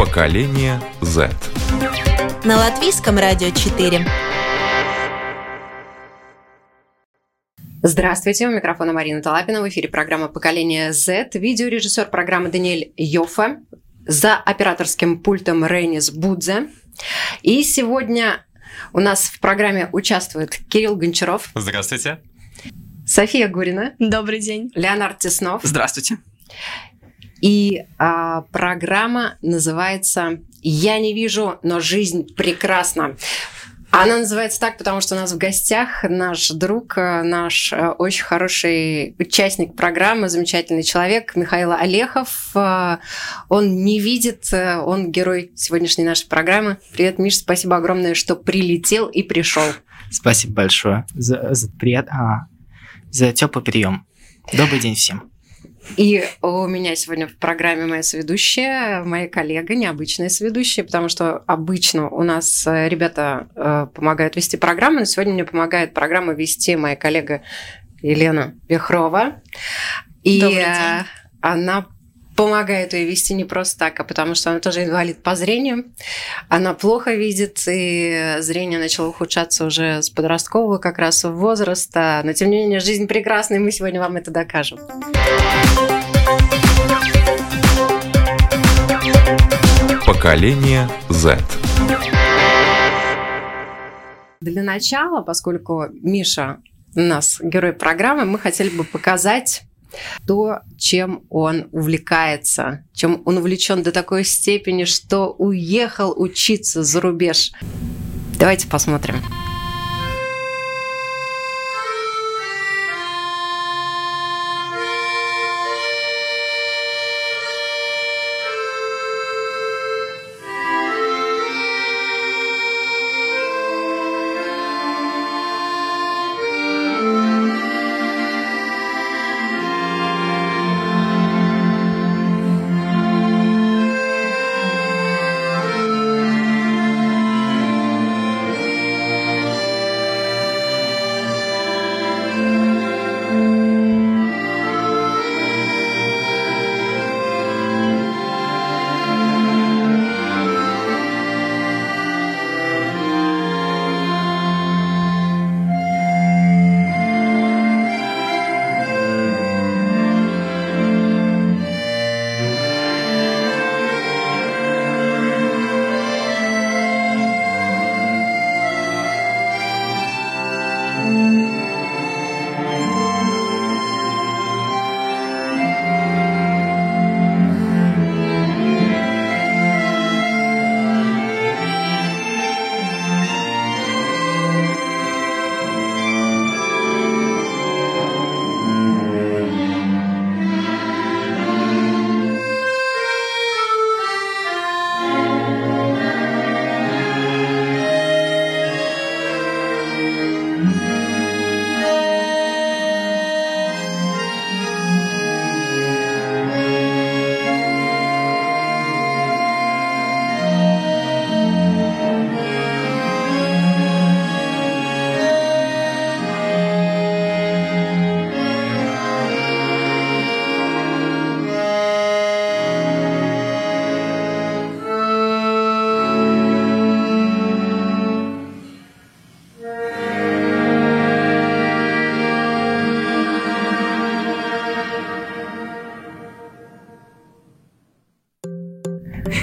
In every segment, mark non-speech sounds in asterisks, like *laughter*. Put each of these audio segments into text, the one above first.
Поколение Z. На латвийском радио 4. Здравствуйте, у микрофона Марина Талапина. В эфире программа «Поколение Z». Видеорежиссер программы Даниэль Йоффе. За операторским пультом Рейнис Будзе. И сегодня у нас в программе участвует Кирилл Гончаров. Здравствуйте. София Гурина. Добрый день. Леонард Теснов. Здравствуйте. И а, программа называется «Я не вижу, но жизнь прекрасна». Она называется так, потому что у нас в гостях наш друг, э, наш э, очень хороший участник программы, замечательный человек Михаил Олехов. Э, он не видит, он герой сегодняшней нашей программы. Привет, Миш, спасибо огромное, что прилетел и пришел. Спасибо большое за, за, прият... а, за теплый прием. Добрый день всем. И у меня сегодня в программе моя соведущая, моя коллега, необычная соведущая, потому что обычно у нас э, ребята э, помогают вести программу, но сегодня мне помогает программу вести моя коллега Елена Вехрова. И э, она помогает ее вести не просто так, а потому что она тоже инвалид по зрению. Она плохо видит, и зрение начало ухудшаться уже с подросткового как раз возраста. Но тем не менее, жизнь прекрасна, и мы сегодня вам это докажем. Поколение Z. Для начала, поскольку Миша у нас герой программы, мы хотели бы показать то, чем он увлекается, чем он увлечен до такой степени, что уехал учиться за рубеж. Давайте посмотрим.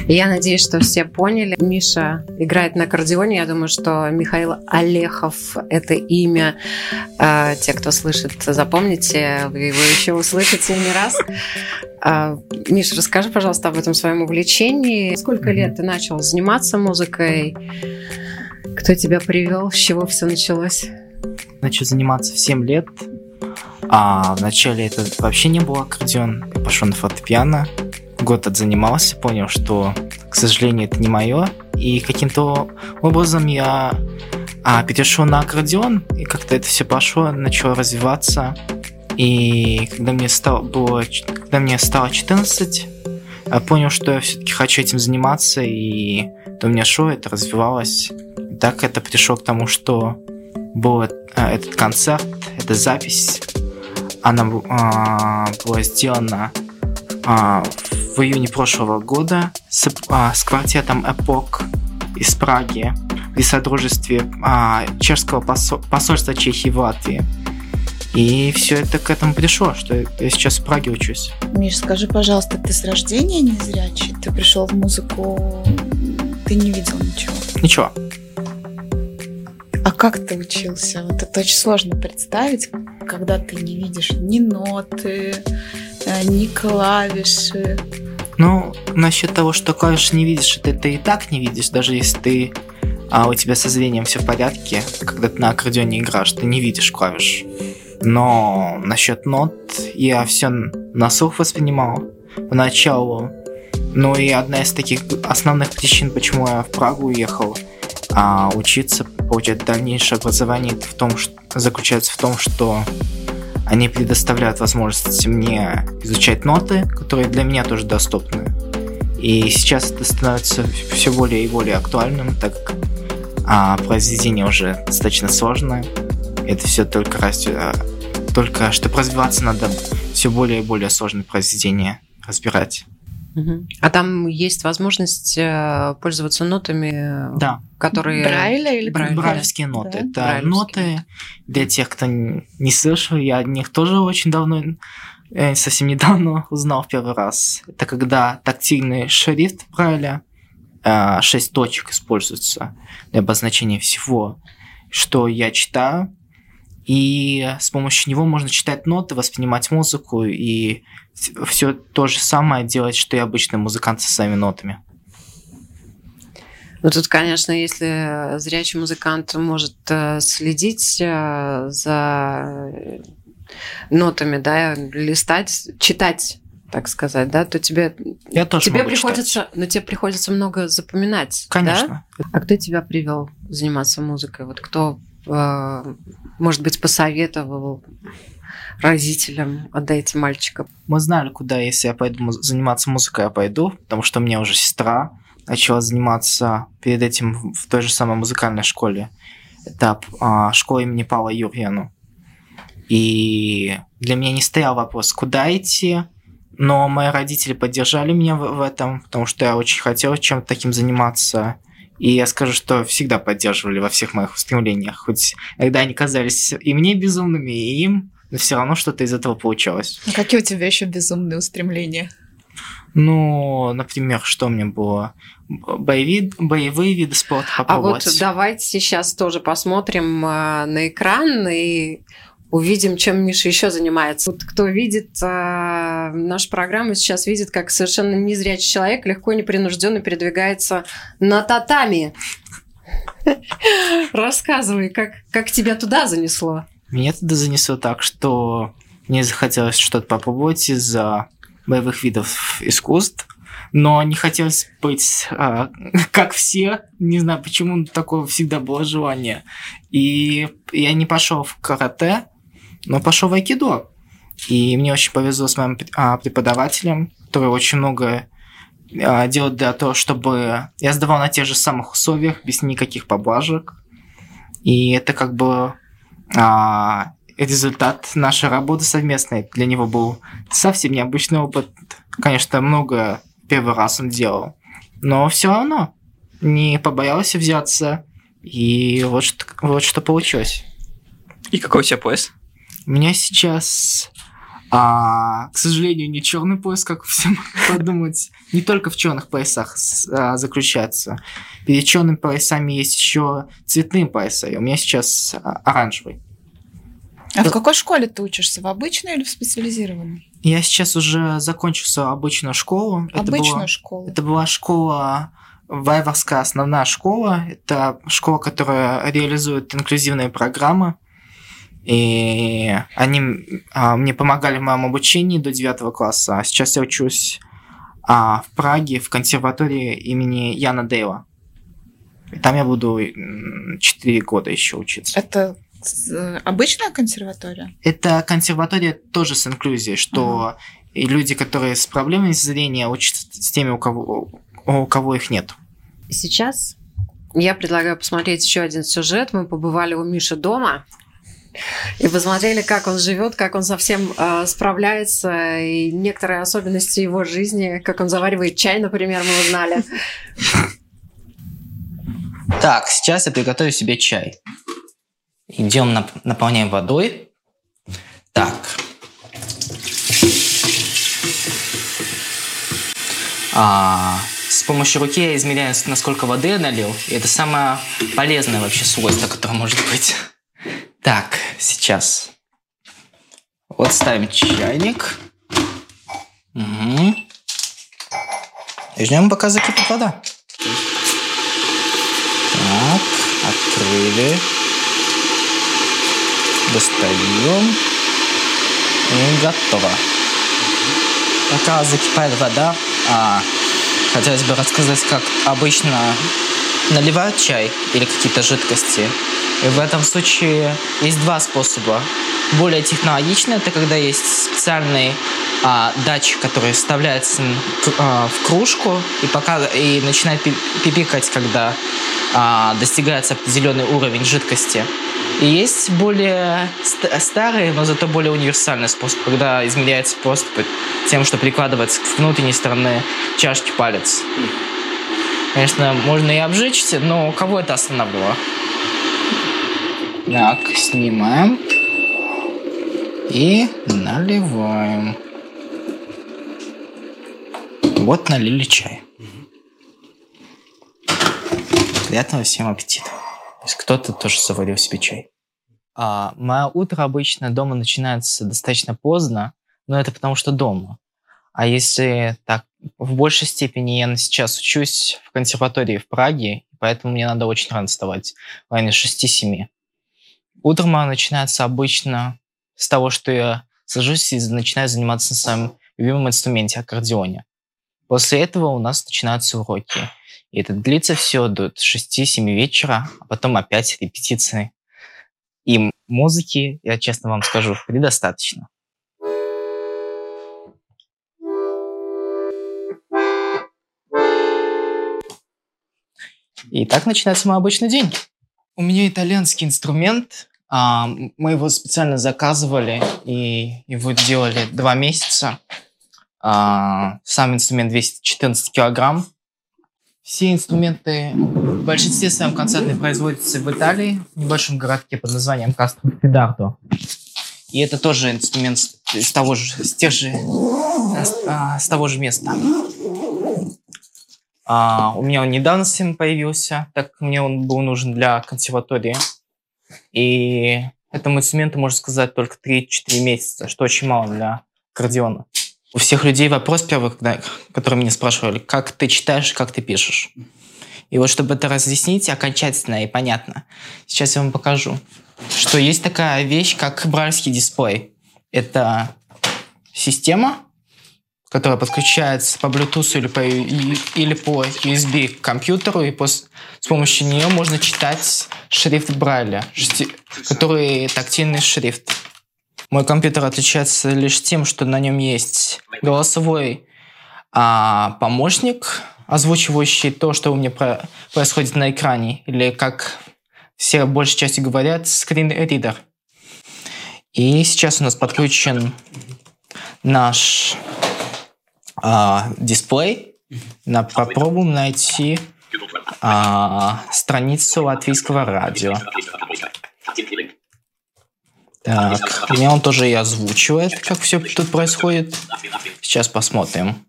Я надеюсь, что все поняли. Миша играет на аккордеоне. Я думаю, что Михаил Олехов – это имя. А, те, кто слышит, запомните, вы его еще услышите не раз. А, Миша, расскажи, пожалуйста, об этом своем увлечении. Сколько лет ты начал заниматься музыкой? Кто тебя привел? С чего все началось? Начал заниматься в 7 лет. А вначале это вообще не был аккордеон. Я пошел на фортепиано год отзанимался, понял, что сожалению, это не мое. И каким-то образом я а, перешел на аккордеон, и как-то это все пошло, начало развиваться. И когда мне стало, было, когда мне стало 14, я понял, что я все-таки хочу этим заниматься, и то у меня шло, это развивалось. И так это пришло к тому, что был а, этот концерт, эта запись, она а, была сделана а, в июне прошлого года с, а, с квартетом Эпок из Праги при содружестве а, чешского посол, посольства Чехии в Латвии. И все это к этому пришло, что я сейчас в Праге учусь. Миш, скажи, пожалуйста, ты с рождения не зрячий? Ты пришел в музыку, ты не видел ничего? Ничего. А как ты учился? Вот это очень сложно представить, когда ты не видишь ни ноты, э, ни клавиши. Ну, насчет того, что клавиши не видишь, это и так не видишь, даже если ты а у тебя со зрением все в порядке, когда ты на аккордеоне играешь, ты не видишь клавиш. Но насчет нот я все на слух воспринимал поначалу. Ну и одна из таких основных причин, почему я в Прагу уехал, а учиться, получать дальнейшее образование, в том, что, заключается в том, что они предоставляют возможность мне изучать ноты, которые для меня тоже доступны. И сейчас это становится все более и более актуальным, так как а, произведение уже достаточно сложное. Это все только растет. А, только чтобы развиваться, надо все более и более сложные произведения разбирать. А там есть возможность э, пользоваться нотами, да. которые... Брайля или Брайля. Брайлевские ноты. Да? Это Брайлевские. ноты для тех, кто не слышал. Я о них тоже очень давно, э, совсем недавно *laughs* узнал в первый раз. Это когда тактильный шрифт Брайля, э, шесть точек используется для обозначения всего, что я читаю. И с помощью него можно читать ноты, воспринимать музыку и все то же самое делать, что и обычный музыкант со своими нотами. Ну тут, конечно, если зрячий музыкант может э, следить э, за нотами, да, листать, читать так сказать, да, то тебе, Я тоже тебе приходится, читать. но тебе приходится много запоминать. Конечно. Да? А кто тебя привел заниматься музыкой? Вот кто, может быть, посоветовал родителям отдайте мальчика? Мы знали, куда, если я пойду заниматься музыкой, я пойду, потому что у меня уже сестра начала заниматься перед этим в той же самой музыкальной школе. Это а, школа имени Павла Юрьяну. И для меня не стоял вопрос, куда идти, но мои родители поддержали меня в, в этом, потому что я очень хотел чем-то таким заниматься. И я скажу, что всегда поддерживали во всех моих устремлениях. Хоть иногда они казались и мне безумными, и им, но все равно что-то из этого получалось. А какие у тебя еще безумные устремления? Ну, например, что у меня было? Боеви, боевые виды спорта А попробовать. вот давайте сейчас тоже посмотрим э, на экран и увидим, чем Миша еще занимается. Вот кто видит э, нашу программу, сейчас видит, как совершенно незрячий человек легко и непринужденно передвигается на татами. *laughs* Рассказывай, как, как тебя туда занесло? Меня туда занесло так, что мне захотелось что-то попробовать из-за боевых видов искусств, но не хотелось быть а, *laughs* как все. Не знаю, почему такое всегда было желание. И я не пошел в карате, но пошел в айкидо. И мне очень повезло с моим а, преподавателем, который очень много а, делает для того, чтобы я сдавал на тех же самых условиях, без никаких поблажек. И это как бы а, результат нашей работы совместной. Для него был совсем необычный опыт. Конечно, много первый раз он делал. Но все равно не побоялся взяться. И вот что, вот что получилось. И какой у тебя пояс? У меня сейчас, а, к сожалению, не черный пояс, как *laughs* все могут подумать. Не только в черных поясах а, заключается. Перед черными поясами есть еще цветные пояса. И у меня сейчас а, оранжевый. А в какой школе ты учишься? В обычной или в специализированной? Я сейчас уже закончил свою обычную школу. Это Обычную была- школу. Это была школа, Вайварская основная школа. Это школа, которая реализует инклюзивные программы. И они а, мне помогали в моем обучении до 9 класса. А сейчас я учусь а, в Праге в консерватории имени Яна Дейла. И там я буду 4 года еще учиться. Это э, обычная консерватория? Это консерватория тоже с инклюзией, что и люди, которые с проблемами зрения, учатся с теми, у кого, у кого их нет. Сейчас я предлагаю посмотреть еще один сюжет. Мы побывали у Миши дома и посмотрели, как он живет, как он совсем э, справляется, и некоторые особенности его жизни, как он заваривает чай, например, мы узнали. Так, сейчас я приготовлю себе чай. Идем, нап- наполняем водой. Так. А, с помощью руки я измеряю, насколько воды я налил. И это самое полезное вообще свойство, которое может быть. Так, сейчас. Вот ставим чайник. Угу. И ждем, пока закипит вода. Так, открыли. Достаем. И готово. Пока закипает вода, а, хотелось бы рассказать, как обычно наливают чай или какие-то жидкости. И в этом случае есть два способа. Более технологичный это когда есть специальный а, датчик, который вставляется а, в кружку и пока и начинает пипикать, когда а, достигается определенный уровень жидкости. И есть более старый, но зато более универсальный способ, когда измеряется просто тем, что прикладывается к внутренней стороны чашки палец. Конечно, можно и обжечься, но кого это останавливало? Так, снимаем. И наливаем. Вот налили чай. Приятного всем аппетита. Есть кто-то тоже заварил себе чай. А, мое утро обычно дома начинается достаточно поздно, но это потому что дома. А если так, в большей степени я сейчас учусь в консерватории в Праге, поэтому мне надо очень рано вставать, в районе 6-7. Утром начинается обычно с того, что я сажусь и начинаю заниматься на своем любимом инструменте, аккордеоне. После этого у нас начинаются уроки. И это длится все до 6-7 вечера, а потом опять репетиции. И музыки, я честно вам скажу, предостаточно. И так начинается мой обычный день. У меня итальянский инструмент. А, мы его специально заказывали и его делали два месяца. А, сам инструмент весит 14 килограмм. Все инструменты в большинстве своем концертные производятся в Италии, в небольшом городке под названием Кастро И это тоже инструмент с того же, с тех же, а, с того же места. А, у меня недавно сын появился, так как мне он был нужен для консерватории. И этому инструменту, можно сказать, только 3-4 месяца, что очень мало для аккордеона. У всех людей вопрос первый, когда, который меня спрашивали, как ты читаешь, как ты пишешь. И вот чтобы это разъяснить окончательно и понятно, сейчас я вам покажу, что есть такая вещь, как брайльский дисплей. Это система, которая подключается по Bluetooth или по, или по USB к компьютеру, и по, с помощью нее можно читать шрифт Брайля, который тактильный шрифт. Мой компьютер отличается лишь тем, что на нем есть голосовой а, помощник, озвучивающий то, что у меня про происходит на экране, или как все большей части говорят, скрин-ридер. И сейчас у нас подключен наш а, дисплей. На, попробуем найти а, страницу латвийского радио. Так, мне он тоже и озвучивает, как все тут происходит. Сейчас посмотрим.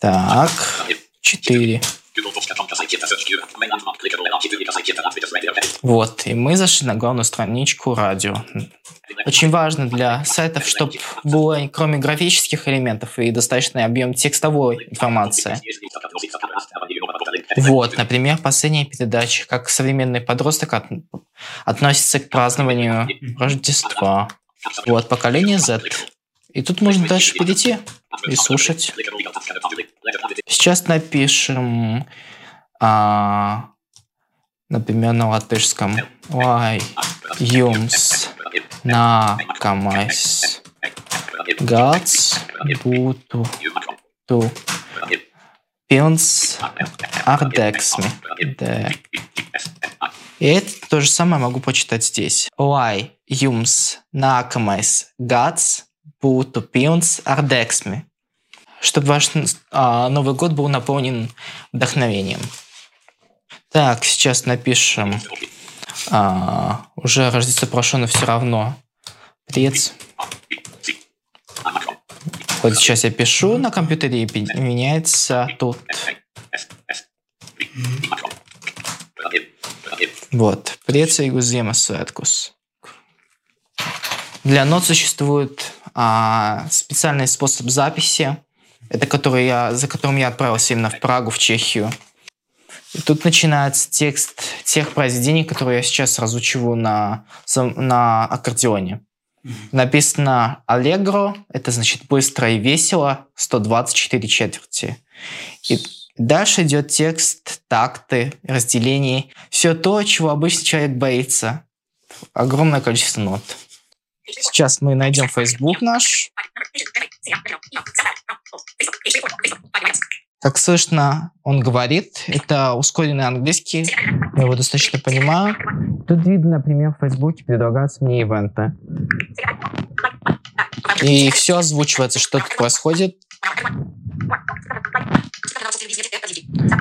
Так, четыре. Вот, и мы зашли на главную страничку радио. Очень важно для сайтов, чтобы было кроме графических элементов и достаточный объем текстовой информации. Вот, например, последняя передача, как современный подросток от... относится к празднованию Рождества. Вот, поколение Z. И тут можно дальше перейти и слушать. Сейчас напишем, а, например, на латышском. Lai jums nākamais gads būtu tu pilns ar. De. И это то же самое могу почитать здесь. Lai jums nākamais gads būtu pilns ar deksmi. Чтобы ваш а, Новый год был наполнен вдохновением. Так, сейчас напишем. А, уже Рождество прошло, но все равно. Прец. Вот сейчас я пишу на компьютере и меняется тут. Вот. Приecīgus Ziemassvētkus. Для нот существует а, специальный способ записи, это который я, за которым я отправился именно в Прагу, в Чехию. И тут начинается текст тех произведений, которые я сейчас разучиваю на, на аккордеоне. Написано «Аллегро», это значит быстро и весело, 124 четверти. И дальше идет текст, такты, разделений. Все то, чего обычный человек боится. Огромное количество нот. Сейчас мы найдем Facebook наш. Как слышно, он говорит. Это ускоренный английский. Я его достаточно понимаю. Тут видно, например, в Фейсбуке предлагаются мне ивенты. И все озвучивается, что тут происходит.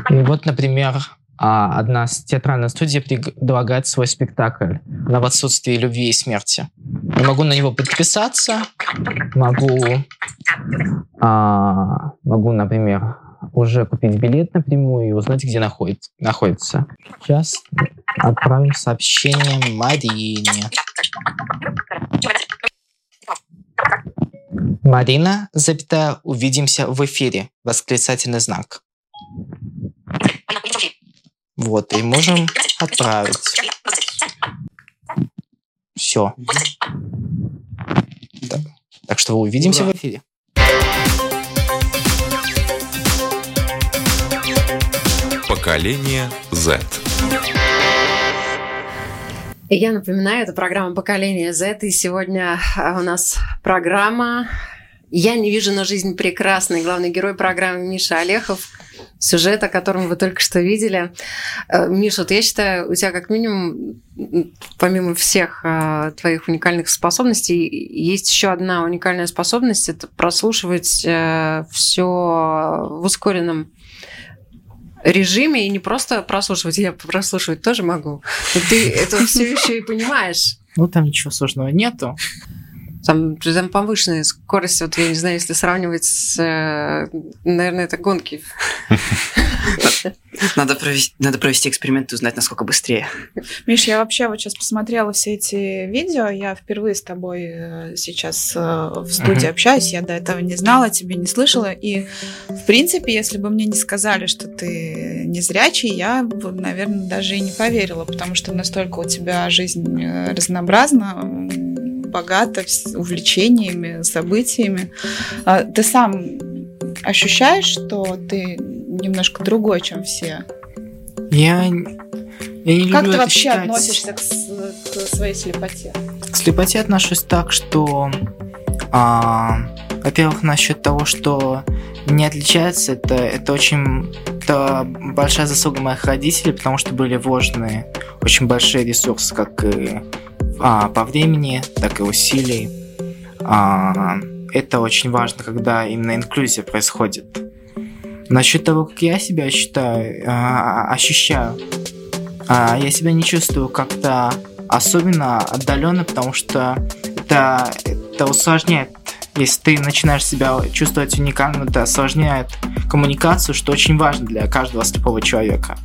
И вот, например, а, одна театральная студия предлагает свой спектакль. на в отсутствии любви и смерти. Я могу на него подписаться, могу, а, могу, например, уже купить билет напрямую и узнать, где находит, находится. Сейчас отправим сообщение Марине. Марина, запятая, увидимся в эфире. Восклицательный знак. Вот, и можем отправить. Все. Так, так что увидимся Ура. в эфире. Поколение Z. Я напоминаю, это программа «Поколение Z», и сегодня а, у нас программа «Я не вижу, на жизнь прекрасный». Главный герой программы Миша Олехов, сюжет, о котором вы только что видели. Э, Миша, вот я считаю, у тебя как минимум, помимо всех а, твоих уникальных способностей, есть еще одна уникальная способность – это прослушивать э, все в ускоренном режиме и не просто прослушивать, я прослушивать тоже могу. Но ты это все еще и понимаешь. Ну, там ничего сложного нету. Там, там повышенная скорость, вот я не знаю, если сравнивать с, э, наверное, это гонки. *laughs* Надо провести, надо провести эксперимент и узнать, насколько быстрее. Миш, я вообще вот сейчас посмотрела все эти видео. Я впервые с тобой э, сейчас э, в студии uh-huh. общаюсь. Я до этого не знала, тебе не слышала. И, в принципе, если бы мне не сказали, что ты не зрячий, я бы, наверное, даже и не поверила, потому что настолько у тебя жизнь разнообразна, богата увлечениями, событиями. А ты сам ощущаешь, что ты немножко другой, чем все? Я, я не Как люблю ты вообще считать. относишься к, к своей слепоте? К слепоте отношусь так, что, а, во-первых, насчет того, что не отличается, это, это очень это большая заслуга моих родителей, потому что были вложены очень большие ресурсы, как и а, по времени, так и усилий. А, это очень важно, когда именно инклюзия происходит. Насчет того, как я себя считаю, а, ощущаю, а, я себя не чувствую как-то особенно отдаленно, потому что это, это усложняет. Если ты начинаешь себя чувствовать уникальным, это осложняет коммуникацию, что очень важно для каждого слепого человека.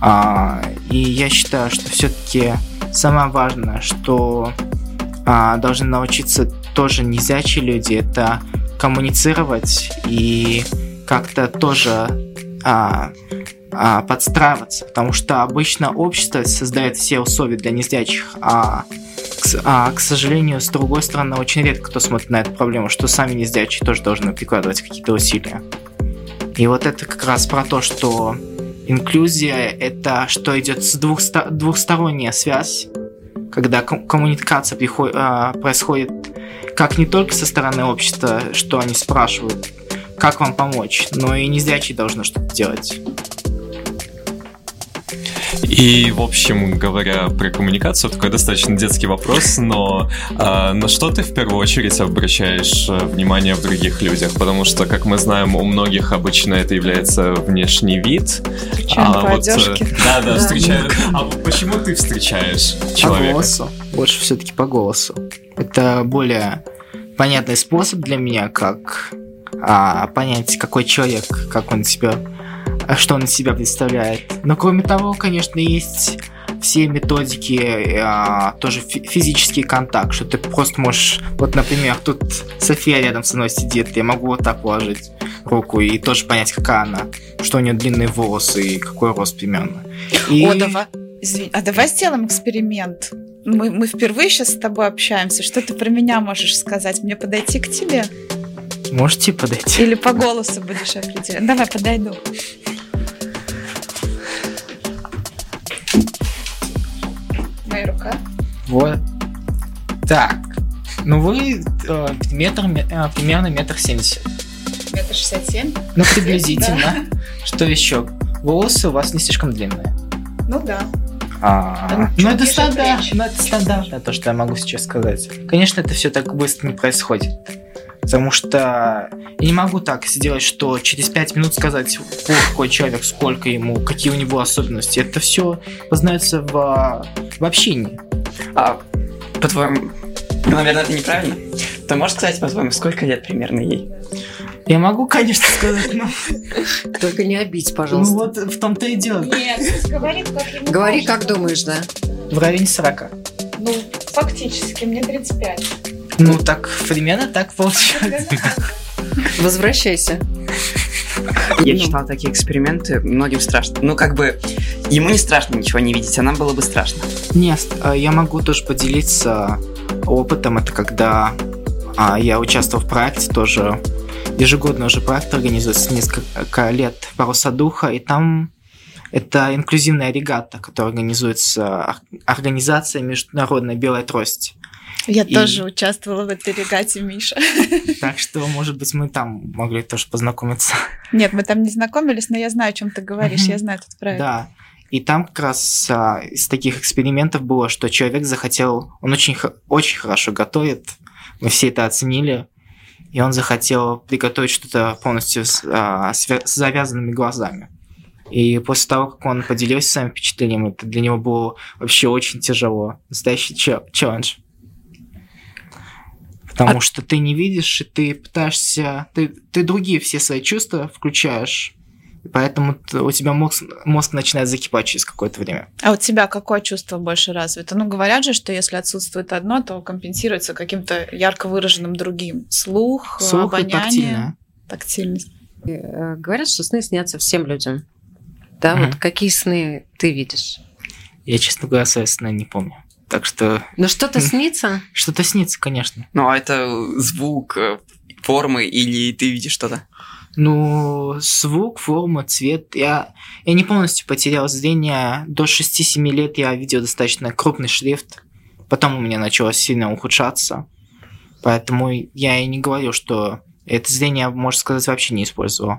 А, и я считаю, что все-таки самое важное, что а, должны научиться тоже незрячие люди, это коммуницировать и как-то тоже а, а, подстраиваться, потому что обычно общество создает все условия для незрячих, а К, а, к сожалению, с другой стороны, очень редко кто смотрит на эту проблему, что сами незрячие тоже должны прикладывать какие-то усилия. И вот это как раз про то, что инклюзия — это что идет с двухсто- двухсторонняя связь, когда ком- коммуникация приход- а, происходит как не только со стороны общества, что они спрашивают, как вам помочь, но и незрячие должны что-то делать. И, в общем, говоря про коммуникацию, такой достаточно детский вопрос, но а, на что ты в первую очередь обращаешь э, внимание в других людях? Потому что, как мы знаем, у многих обычно это является внешний вид. Причем по вот, э, одежке. *laughs* Да, да, встречаю. *laughs* А почему ты встречаешь По человека? голосу. Больше все-таки по голосу. Это более понятный способ для меня, как а, понять, какой человек, как он себя, а, что он из себя представляет. Но кроме того, конечно, есть все методики, а, тоже фи- физический контакт, что ты просто можешь, вот, например, тут София рядом со мной сидит, я могу вот так положить руку и тоже понять, какая она, что у нее длинные волосы и какой рост примерно. И... О, давай. Извини, а давай сделаем эксперимент. Мы, мы впервые сейчас с тобой общаемся. Что ты про меня можешь сказать? Мне подойти к тебе? Можете подойти? Или по голосу будешь определять? Давай, подойду. Вот. Так. Ну вы э, метр, э, примерно метр семьдесят. Метр шестьдесят семь? Ну, *laughs* приблизительно. Что еще? Волосы у вас не слишком длинные. Ну да. А, чуть ну, это ниже стандарт, ну, это стандартно, то, что я могу сейчас сказать. Конечно, это все так быстро не происходит. Потому что я не могу так сделать, что через пять минут сказать, какой человек, сколько ему, какие у него особенности. Это все познается в, в общении. А, по-твоему, ну, наверное, это неправильно. Ты можешь сказать, по-твоему, сколько лет примерно ей? Я могу, конечно, сказать, но *laughs* Только не обидь, ну пожалуйста. вот в том-то и дело. Нет, говорит, как ему Говори, как думаешь, да? В районе 40. Ну, фактически, мне 35. Ну, так примерно так получается. Возвращайся. Я Ну. читал такие эксперименты, многим страшно. Ну, как бы, ему не страшно ничего не видеть, а нам было бы страшно. Нет, а, я могу тоже поделиться опытом. Это когда а, я участвовал в проекте тоже. Ежегодно уже проект организуется несколько лет «Паруса духа», и там это инклюзивная регата, которая организуется ор- организацией Международной Белой Трости. Я И- тоже участвовала в этой регате, Миша. *laughs* Так что, может быть, мы там могли тоже познакомиться. Нет, мы там не знакомились, но я знаю, о чем ты говоришь. Я знаю этот проект. Да. И там как раз а, из таких экспериментов было, что человек захотел, он очень, очень хорошо готовит, мы все это оценили, и он захотел приготовить что-то полностью с, а, с завязанными глазами. И после того, как он поделился своим впечатлением, это для него было вообще очень тяжело. Настоящий чел- челлендж. Потому А- что ты не видишь, и ты пытаешься... Ты, ты другие все свои чувства включаешь, и поэтому у тебя мозг, мозг начинает закипать через какое-то время. А у тебя какое чувство больше развито? Ну, говорят же, что если отсутствует одно, то компенсируется каким-то ярко выраженным другим. Слух, Слух и обоняние, тактильное. тактильность. Э, Говорят, что сны снятся всем людям. Да, Мгм. вот какие сны ты видишь? Я, честно говоря, соответственно, не помню. Так что Ну что-то *laughs* снится? что-то снится, конечно. Ну, а это звук, э, формы или ты видишь что-то? Ну, звук, форма, цвет. Я, я не полностью потерял зрение. До 6-7 лет я видел достаточно крупный шрифт. Потом у меня начало сильно ухудшаться. Поэтому я и не говорю, что это зрение, можно сказать, вообще не использовал.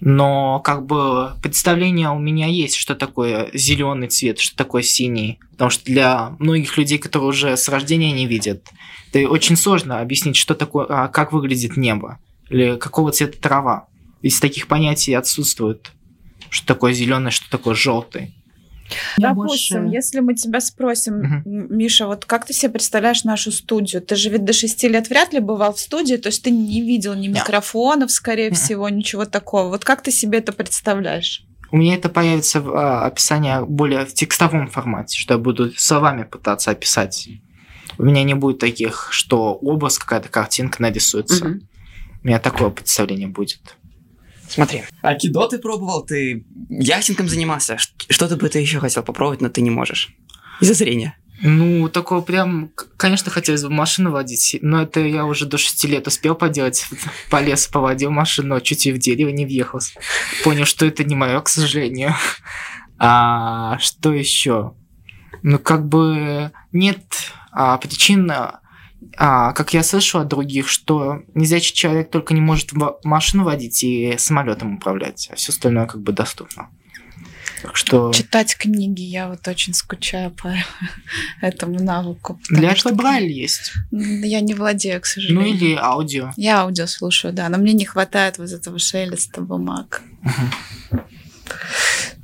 Но как бы представление у меня есть, что такое зеленый цвет, что такое синий. Потому что для многих людей, которые уже с рождения не видят, это очень сложно объяснить, что такое, а, как выглядит небо или какого цвета трава. Ведь таких понятий отсутствует. Что такое зеленый, что такое желтый. Допустим, если мы тебя спросим. М- Миша, вот как ты себе представляешь нашу студию? Ты же ведь до шести лет вряд ли бывал в студии, то есть ты не видел ни Да. микрофонов, скорее Мгм. всего, ничего такого. Вот как ты себе это представляешь? У меня это появится в а, описании более в текстовом формате, что я буду словами пытаться описать. У меня не будет таких, что образ, какая-то картинка нарисуется. Мгм. У меня такое представление будет. Смотри. Акидо ты пробовал, ты яхтингом занимался. Ш- Что-то бы ты еще хотел попробовать, но ты не можешь. Из-за зрения. Ну, такого прям, конечно, хотелось бы машину водить, но это я уже до 6 лет успел поделать. *laughs* По лесу поводил машину, но чуть и в дерево не въехал. Понял, что это не мое, к сожалению. А что еще? Ну, как бы нет а, причин, а, как я слышал от других, что незрячий человек только не может машину водить и самолетом управлять, а все остальное как бы доступно. Так что Читать книги, я вот очень скучаю по *laughs* этому навыку. для этого Брайль есть. Я не владею, к Ну сожалению. или аудио. Я аудио слушаю, да, но мне не хватает вот этого шелеста бумаг.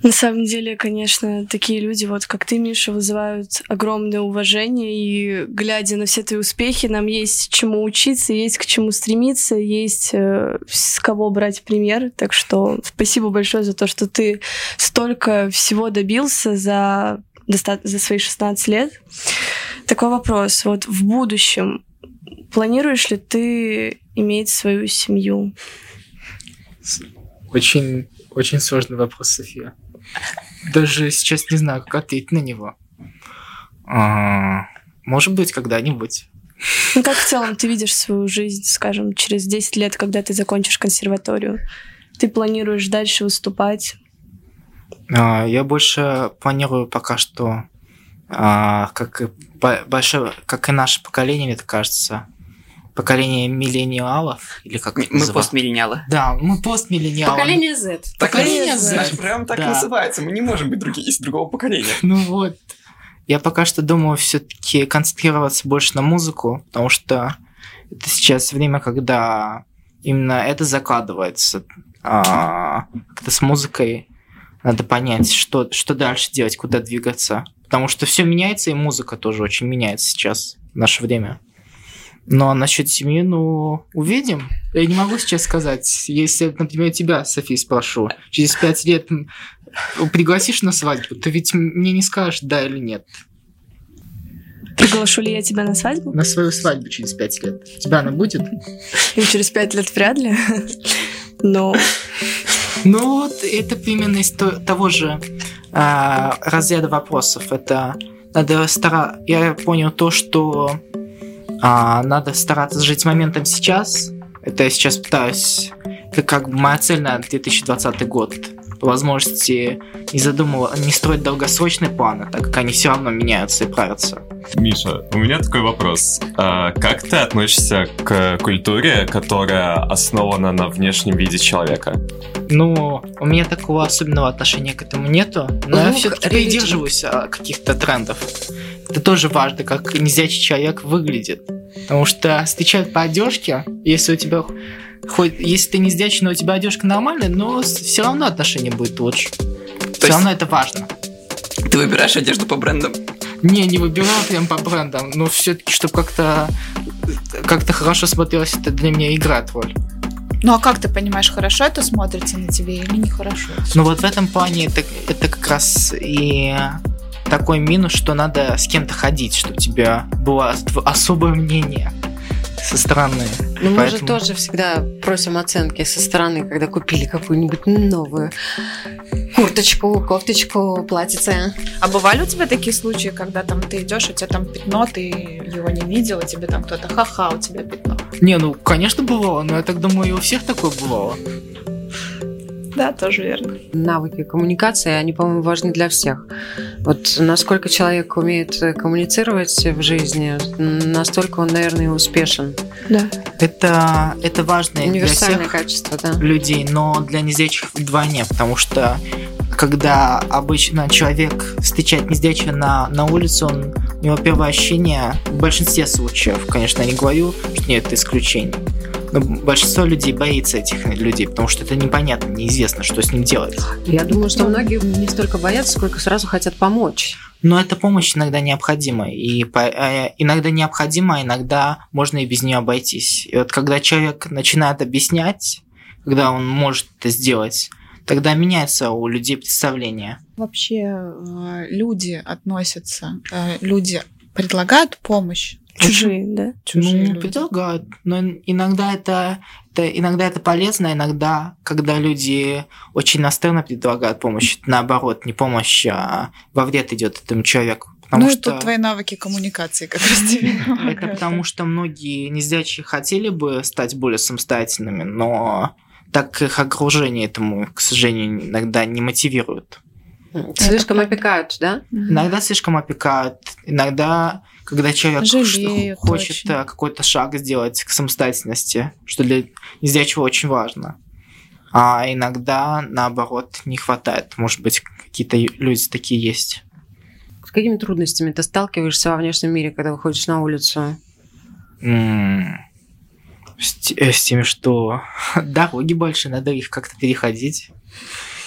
На самом деле, конечно, такие люди, вот как ты, Миша, вызывают огромное уважение, и глядя на все твои успехи, нам есть чему учиться, есть к чему стремиться, есть э, с кого брать пример. Так что спасибо большое за то, что ты столько всего добился за, за свои 16 лет. Такой вопрос. Вот в будущем планируешь ли ты иметь свою семью? Очень, очень сложный вопрос, София. Даже сейчас не знаю, как ответить на него. А, может быть, когда-нибудь. Ну, как в целом ты видишь свою жизнь, скажем, через 10 лет, когда ты закончишь консерваторию? Ты планируешь дальше выступать? А, я больше планирую пока что, а, как, и бо- большое, как и наше поколение, мне кажется, поколение миллениалов, или как это Мы называют? постмиллениалы. Да, мы постмиллениалы. Поколение Z. Поколение Z. Наша программа так Да. называется. Мы не можем быть други- из другого поколения. *laughs* Ну вот. Я пока что думаю все-таки концентрироваться больше на музыку, потому что это сейчас время, когда именно это закладывается. А, как-то с музыкой надо понять, что, что дальше делать, куда двигаться. Потому что все меняется, и музыка тоже очень меняется сейчас, в наше время. Но насчет семьи, ну, увидим. Я не могу сейчас сказать. Если, например, тебя, София, спрошу, через пять лет пригласишь на свадьбу, ты ведь мне не скажешь, да или нет. Приглашу ли я тебя на свадьбу? На свою свадьбу через пять лет. У тебя она будет? Ну, через пять лет вряд ли. Но Ну вот, это именно из то- того же а, разряда вопросов. Это надо стара... Я понял то, что а, надо стараться жить моментом сейчас. Это я сейчас пытаюсь... Это как бы моя цель на 2020 год. По возможности не задумывал, не строить долгосрочные планы, так как они все равно меняются и правятся. Миша, у меня такой вопрос. А как ты относишься к культуре, которая основана на внешнем виде человека? Ну, у меня такого особенного отношения к этому нету, но я Лук, все-таки придерживаюсь а, каких-то трендов. Это тоже важно, как незрячий человек выглядит. Потому что встречают по одежке, если у тебя хоть если ты не но у тебя одежка нормальная, но все равно отношение будет лучше. Все есть- равно это важно. Ты выбираешь одежду по брендам. Не, не выбираю прям по брендам, но все-таки, чтобы как-то как-то хорошо смотрелось, это для меня играет роль. Ну а как ты понимаешь, хорошо это смотрится на тебе или нехорошо? Ну вот в этом плане это, это как раз и такой минус, что надо с кем-то ходить, чтобы у тебя было особое мнение со стороны. Ну, мы же Поэтому- тоже всегда просим оценки со стороны, когда купили какую-нибудь новую курточку, кофточку, платьице. А бывали у тебя такие случаи, когда там ты идешь, у тебя там пятно, ты его не видел, и тебе там кто-то ха-ха, у тебя пятно. Не, ну, конечно, бывало, но я так думаю, и у всех такое бывало. Да, тоже верно. Навыки коммуникации, они, по-моему, важны для всех. Вот насколько человек умеет э, коммуницировать в жизни, настолько он, наверное, и успешен. да. Это, это важно для Универсальное всех качество, да. людей, но для незрячих вдвойне, потому что когда обычно человек встречает незрячего на, на улице, он, у него первое ощущение, в большинстве случаев, конечно, я не говорю, что нет, это исключение, но большинство людей боится этих людей, потому что это непонятно, неизвестно, что с ним делать. Я думаю, что многие не столько боятся, сколько сразу хотят помочь. Но эта помощь иногда необходима. И по- э, иногда необходима, а иногда можно и без нее обойтись. И вот когда человек начинает объяснять, когда он может это сделать, тогда меняется у людей представление. Вообще э, люди относятся, э, люди предлагают помощь. Чужие, да? Чужие ну, люди. предлагают. Но иногда это, это, иногда это полезно, иногда, когда люди очень настырно предлагают помощь, это наоборот, не помощь, а во вред идет этому человеку. Потому ну и что тут твои навыки коммуникации как раз тебе *laughs* это потому что многие незрячие хотели бы стать более самостоятельными, но так их окружение этому, к сожалению, иногда не мотивирует. Слишком опекают, да? Иногда слишком опекают, иногда, когда человек Жалеют хочет очень. э, какой-то шаг сделать к самостоятельности, что для незрячего очень важно. А иногда, наоборот, не хватает. Может быть, какие-то люди такие есть. С какими трудностями ты сталкиваешься во внешнем мире, когда выходишь на улицу? М, С, э, с тем, что *laughs* дороги больше, надо их как-то переходить.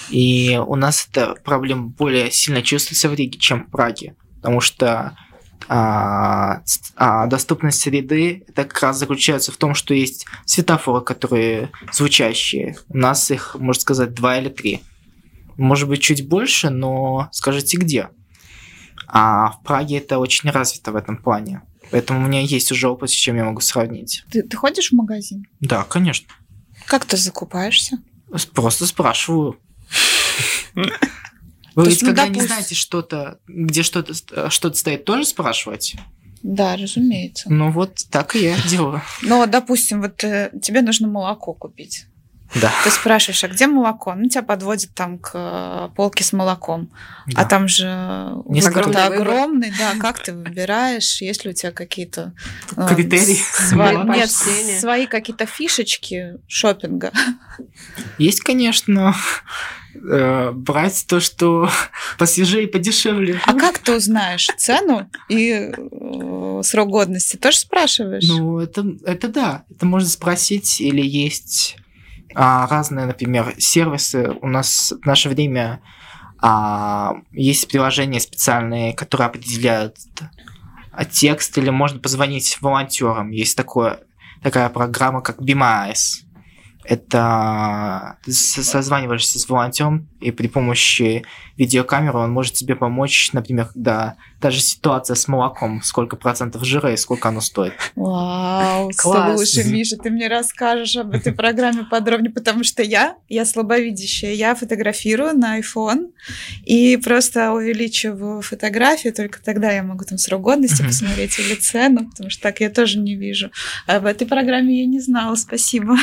И у нас эта проблема более сильно чувствуется в Риге, чем в Праге. Потому что а, а, доступность среды это как раз заключается в том, что есть светофоры, которые звучащие. У нас их, можно сказать, два или три. Может быть, чуть больше, но скажите где. А в Праге это очень развито в этом плане. Поэтому у меня есть уже опыт, с чем я могу сравнить. Ты, ты ходишь в магазин? Да, конечно. Как ты закупаешься? Просто спрашиваю. *laughs* То Вы есть, ведь ну, когда не допустим- знаете что-то, где что-то ст- что-то стоит, тоже спрашивать? Да, разумеется. Ну вот так и я делаю. Но, вот, допустим, вот э, тебе нужно молоко купить. Да. Ты спрашиваешь, а где молоко? Ну, тебя подводят там к э, полке с молоком. да. А там же выбор. огромный, да. Как ты выбираешь? Есть ли у тебя какие-то э, Критерии. свои, Молоко. нет, свои какие-то фишечки шопинга? Есть, конечно, э, брать то, что *laughs* посвежее и подешевле. А как ты узнаешь цену и э, срок годности? Тоже спрашиваешь? Ну, это, это да. Это можно спросить. Или есть а, разные, например, сервисы. У нас в наше время а, есть приложения специальные, которые определяют а, текст, или можно позвонить волонтерам. Есть такое, такая программа, как BMIS. Это ты с- созваниваешься с волонтером, и при помощи видеокамеры он может тебе помочь, например, когда даже ситуация с молоком, сколько процентов жира и сколько оно стоит. Вау, Класс. слушай, Миша, ты мне расскажешь об этой программе подробнее, потому что я, я слабовидящая, я фотографирую на iPhone и просто увеличиваю фотографии, только тогда я могу там срок годности посмотреть или цену, потому что так я тоже не вижу. А об этой программе я не знала, спасибо.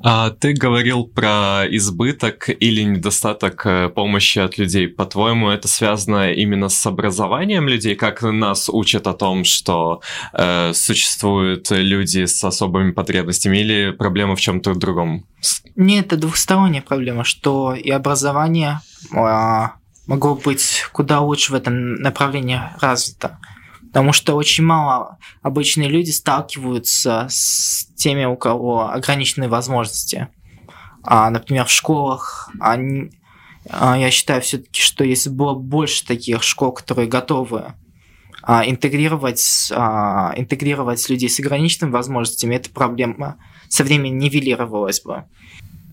А ты говорил про избыток или недостаток э, помощи от людей. По-твоему, это связано именно с образованием людей, как нас учат о том, что э, существуют люди с особыми потребностями, или проблема в чем-то другом? Нет, это двухсторонняя проблема, что и образование а, могло быть куда лучше в этом направлении развито. Потому что очень мало обычные люди сталкиваются с теми, у кого ограниченные возможности. А, например, в школах они, а, я считаю все-таки, что если было больше таких школ, которые готовы а, интегрировать, а, интегрировать людей с ограниченными возможностями, эта проблема со временем нивелировалась бы.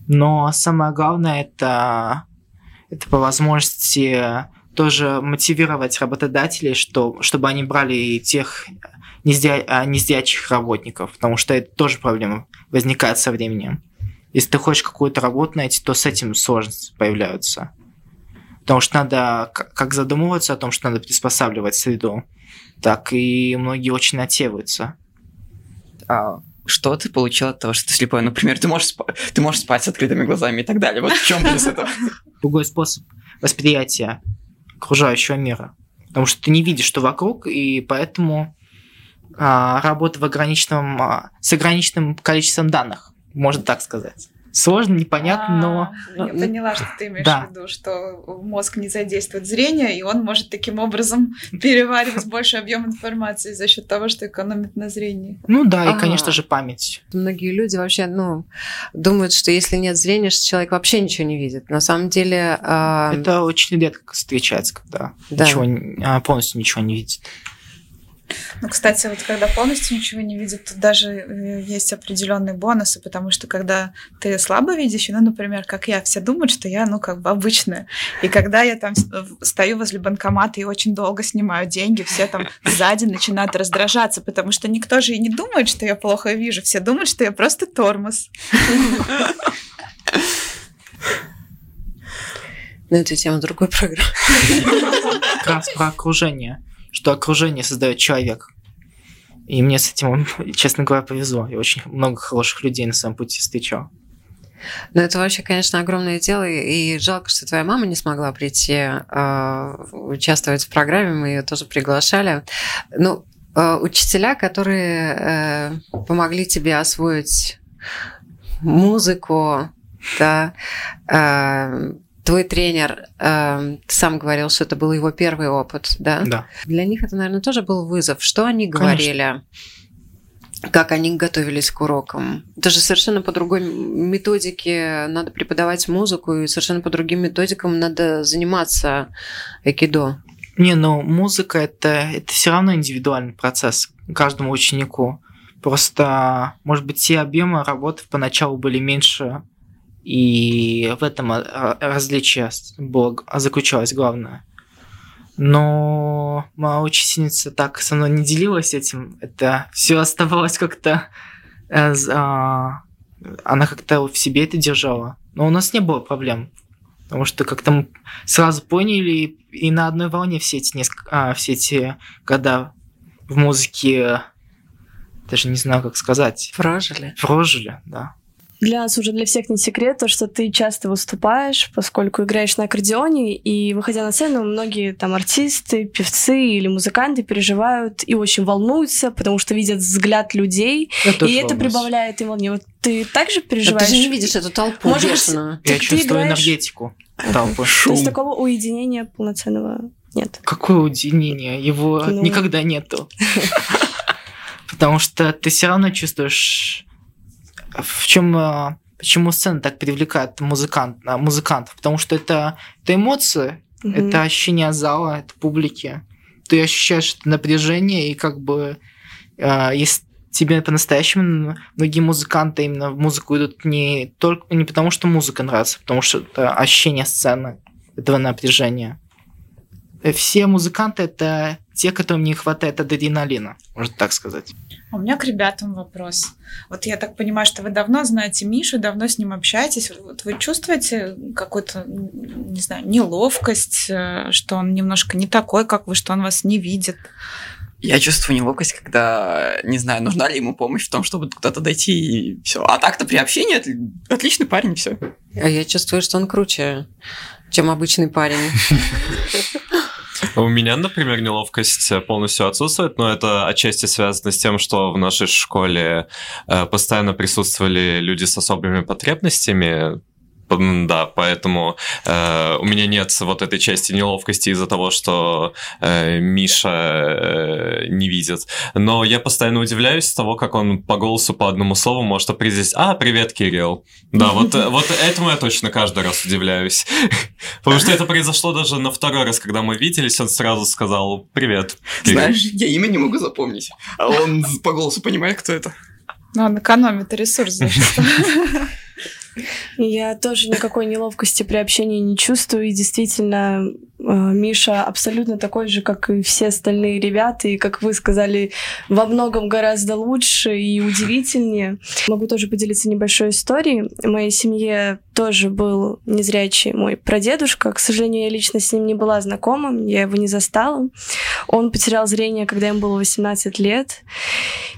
Но самое главное это, это по возможности тоже мотивировать работодателей, что, чтобы они брали и тех нездя- а, нездячих работников, потому что это тоже проблема возникает со временем. Если ты хочешь какую-то работу найти, то с этим сложности появляются. Потому что надо, как задумываться о том, что надо приспосабливать среду, так и многие очень отсеиваются. А что ты получил от того, что ты слепой? Например, ты можешь, спа- ты можешь спать с открытыми глазами и так далее. Вот в чем плюс этого? другой способ восприятия окружающего мира. Потому что ты не видишь, что вокруг, и поэтому а, работа в ограниченном, а, с ограниченным количеством данных, можно так сказать. Сложно, непонятно, но А, Я поняла, что ты имеешь в виду, что мозг не задействует зрение, и он может таким образом *laughs* переваривать больше объем информации за счет того, что экономит на зрении. ну да, и, конечно же, память. Многие люди вообще, ну, думают, что если нет зрения, что человек вообще ничего не видит. На самом деле, а, Это очень редко встречается, когда Да. ничего, а, полностью ничего не видит. Ну, кстати, вот когда полностью ничего не видит, тут даже э, есть определенные бонусы, потому что когда ты слабо видящий, ну, например, как я, все думают, что я, ну, как бы обычная. И когда я там в- стою возле банкомата и очень долго снимаю деньги, все там сзади начинают раздражаться, потому что никто же и не думает, что я плохо вижу, все думают, что я просто тормоз. *laughs* ну, это тема другой программы. Как раз про окружение. Что окружение создает человек. И мне с этим, *laughs* честно говоря, повезло. Я очень много хороших людей на своем пути встречал. Ну, это вообще, конечно, огромное дело, и жалко, что твоя мама не смогла прийти э, участвовать в программе, мы ее тоже приглашали. Ну, э, учителя, которые э, помогли тебе освоить музыку, да, э, твой тренер, э, ты сам говорил, что это был его первый опыт, да? Да. Для них это, наверное, тоже был вызов. Что они говорили? Конечно как они готовились к урокам. Это же совершенно по другой методике надо преподавать музыку, и совершенно по другим методикам надо заниматься экидо. Не, ну музыка это, это все равно индивидуальный процесс каждому ученику. Просто, может быть, те объемы работы поначалу были меньше, и в этом различие было, заключалось главное. Но моя учительница так со мной не делилась этим. Это все оставалось как-то... Э, а, она как-то в себе это держала. Но у нас не было проблем. Потому что как-то мы сразу поняли и на одной волне все эти, несколько, а, все эти года в музыке, даже не знаю, как сказать. Прожили. Прожили, да. Для нас уже для всех не секрет то, что ты часто выступаешь, поскольку играешь на аккордеоне, и выходя на сцену, многие там артисты, певцы или музыканты переживают и очень волнуются, потому что видят взгляд людей, Я и это волнуюсь. прибавляет им волне. Вот ты также переживаешь? Да ты же не видишь эту толпу Может бешеную. Я чувствую играешь... энергетику толпы. Шум. То есть такого уединения полноценного нет? Какое уединение? Его ну... никогда нету. *laughs* Потому что ты все равно чувствуешь в чем э, почему сцена так привлекает музыкант, э, музыкантов? Потому что это, это эмоции, угу. это ощущение зала, это публики. Ты ощущаешь это напряжение, и как бы э, если тебе по-настоящему многие музыканты именно в музыку идут не только не потому, что музыка нравится, а потому что это ощущение сцены, этого напряжения. Все музыканты это те, которым не хватает адреналина, можно так сказать. У меня к ребятам вопрос. Вот я так понимаю, что вы давно знаете Мишу, давно с ним общаетесь. Вот вы чувствуете какую-то, не знаю, неловкость, э, что он немножко не такой, как вы, что он вас не видит? Я чувствую неловкость, когда не знаю, нужна ли ему помощь в том, чтобы куда-то дойти и все. А так-то при общении отличный парень, все. А я чувствую, что он круче, чем обычный парень. *laughs* У меня, например, неловкость полностью отсутствует, но это отчасти связано с тем, что в нашей школе э, постоянно присутствовали люди с особыми потребностями, да, поэтому э, у меня нет вот этой части неловкости из-за того, что э, Миша э, не видит. Но я постоянно удивляюсь того, как он по голосу по одному слову может определить «А, привет, Кирилл». Да, вот, э, вот этому я точно каждый раз удивляюсь. *laughs* Потому что это произошло даже на второй раз, когда мы виделись, он сразу сказал «Привет, Кирилл». Знаешь, я имя не могу запомнить, а он по голосу понимает, кто это. Ну, он экономит ресурс, значит. *laughs* Я тоже никакой неловкости при общении не чувствую. И действительно, э, Миша абсолютно такой же, как и все остальные ребята. И, как вы сказали, во многом гораздо лучше и удивительнее. Могу тоже поделиться небольшой историей. В моей семье тоже был незрячий мой прадедушка. К сожалению, я лично с ним не была знакома, я его не застала. Он потерял зрение, когда ему было 18 лет.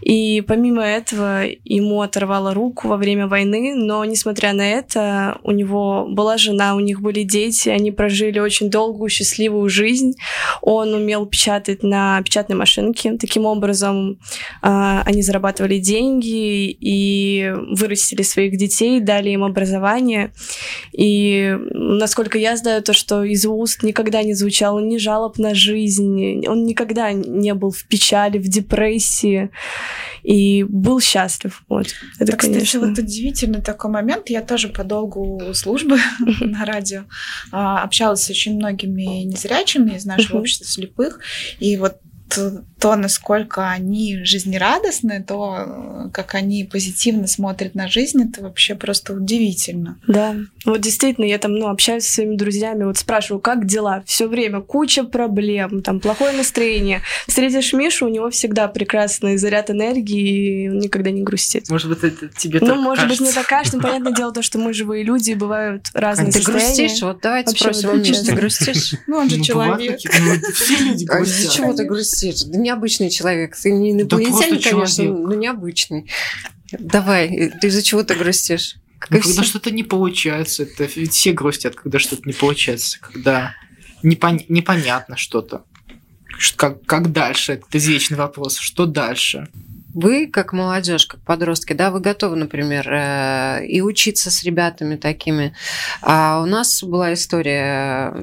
И помимо этого ему оторвало руку во время войны, но несмотря на это, у него была жена, у них были дети, они прожили очень долгую, счастливую жизнь. Он умел печатать на печатной машинке. Таким образом, э, они зарабатывали деньги и вырастили своих детей, дали им образование. И насколько я знаю, то, что из уст никогда не звучало ни жалоб на жизнь, он никогда не был в печали, в депрессии и был счастлив. Вот. Это, так, конечно... кстати, вот удивительный такой момент. Я тоже по долгу службы *laughs* на радио а, общалась с очень многими незрячими из нашего общества слепых. И вот то, то, насколько они жизнерадостны, то, как они позитивно смотрят на жизнь, это вообще просто удивительно. Да, вот действительно, я там, ну, общаюсь со своими друзьями, вот спрашиваю, как дела? Все время куча проблем, там, плохое настроение. Встретишь Мишу, у него всегда прекрасный заряд энергии, и он никогда не грустит. Может быть, это тебе Ну, так может быть, кажется. не так кажется, но понятное дело то, что мы живые люди, и бывают разные Ты состояния. грустишь? Вот давайте Вообще, спросим вот у Миши, ты грустишь? Ну, он же Ну, человек. все люди А грустят. чего ты грустишь? Да необычный человек. Ты не Да инопланетянин, просто конечно, человек. но необычный. Давай, э, ты из-за чего ты грустишь? Как Ну, когда что-то не получается, это ведь все грустят, когда что-то не получается, когда непон- непонятно что-то. Как, как дальше? Это извечный вопрос. Что дальше? Вы, как молодежь, как подростки, да, вы готовы, например, э, и учиться с ребятами такими. А у нас была история,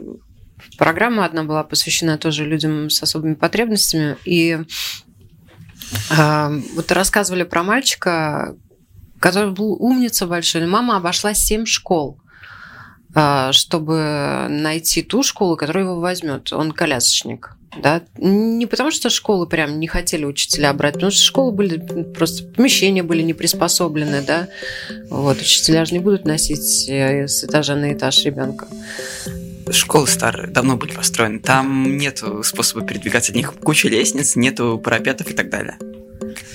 программа одна была посвящена тоже людям с особыми потребностями, и э, вот рассказывали про мальчика, который был умница большой, мама обошла семь школ э, чтобы найти ту школу, которая его возьмет. Он колясочник. Да? Не потому, что школы прям не хотели учителя брать, потому что школы были просто помещения были не приспособлены, да. Вот учителя же не будут носить э, с этажа на этаж ребенка. Школы старые, давно были построены. Там нету способа передвигаться. От них куча лестниц, нету парапетов и так далее.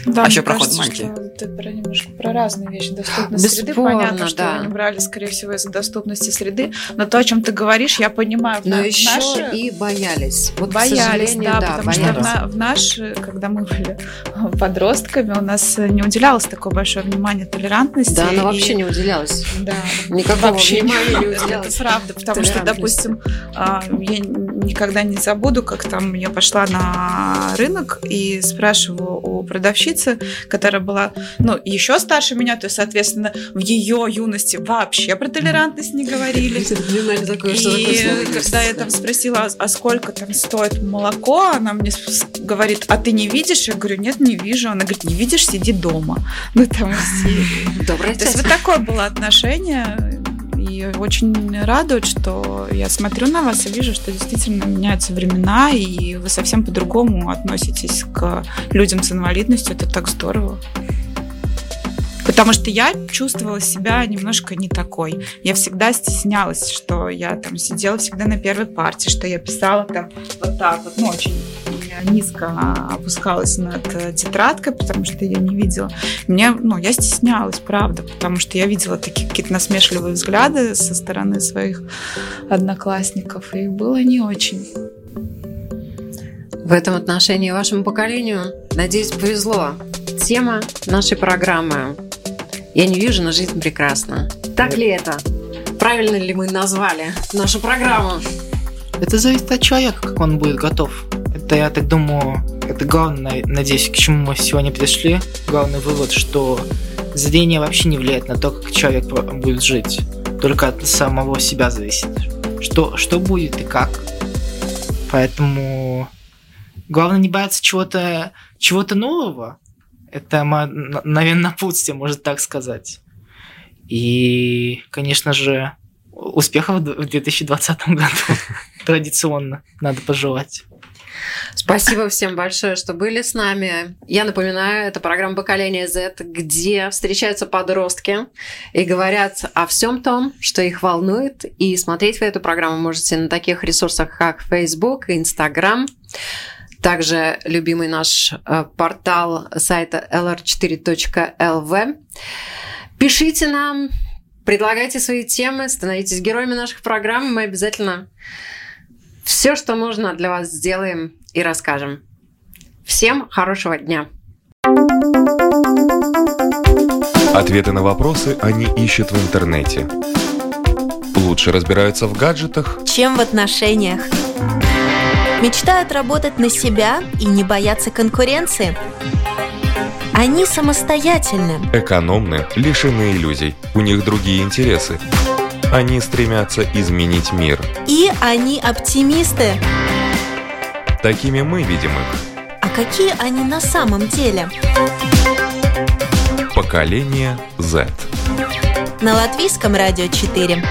Да, А ещё проход кажется, маленький. что ты про немножко про разные вещи. Доступность среды. Бесспорно, Понятно, что да. они брали, скорее всего, из-за доступности среды. Но то, о чем ты говоришь, я понимаю. В Но на- еще наше- и боялись. Вот, Боялись, да, да, потому что в, боялись. на- в наши, когда мы были *laughs* подростками, у нас не уделялось такое большое внимание толерантности. Да, она и- вообще не уделялась. Да, Никакого вообще внимания не это уделялось. правда, потому что, допустим, а, я никогда не забуду, как там я пошла на рынок и спрашиваю у продавщицы, которая была, ну, еще старше меня, то есть, соответственно, в ее юности вообще про толерантность не говорили. *laughs* И когда я там спросила, а- сколько там стоит молоко, она мне говорит, а ты не видишь? Я говорю, нет, не вижу. Она говорит, не видишь, сиди дома. Ну, там все. Доброе То есть вот такое было отношение. И очень радует, что я смотрю на вас и вижу, что действительно меняются времена, и вы совсем по-другому относитесь к людям с инвалидностью. Это так здорово. Потому что я чувствовала себя немножко не такой. Я всегда стеснялась, что я там сидела всегда на первой партии, что я писала там вот так вот, ну, очень низко опускалась над э, тетрадкой, потому что я не видела. Мне, ну, я стеснялась, правда, потому что я видела такие какие-то насмешливые взгляды со стороны своих одноклассников, и было не очень. В этом отношении вашему поколению, надеюсь, повезло. Тема нашей программы «Я не вижу, но жизнь прекрасна». Так ли это? Правильно ли мы назвали нашу программу? Это зависит от человека, как он будет готов. Это, я так думаю, это главное, надеюсь, к чему мы сегодня пришли. Главный вывод, что зрение вообще не влияет на то, как человек будет жить. Только от самого себя зависит. Что, что будет и как. Поэтому главное не бояться чего-то чего нового. Это, наверное, напутствие, можно так сказать. И, конечно же, успехов в 2020 году *laughs* традиционно надо пожелать. Спасибо всем большое, что были с нами. Я напоминаю, это программа «Поколение Z», где встречаются подростки и говорят о всем том, что их волнует. И смотреть вы эту программу можете на таких ресурсах, как Facebook и Instagram. Также любимый наш э, портал сайта lr4.lv. Пишите нам, предлагайте свои темы, становитесь героями наших программ. Мы обязательно все, что можно для вас сделаем и расскажем. Всем хорошего дня! Ответы на вопросы они ищут в интернете. Лучше разбираются в гаджетах, Чем в отношениях. Мечтают работать на себя и не бояться конкуренции. Они самостоятельны. экономны, лишены иллюзий. У них другие интересы. Они стремятся изменить мир. И они оптимисты. Такими мы видим их. А какие они на самом деле? Поколение Z. На Латвийском радио 4.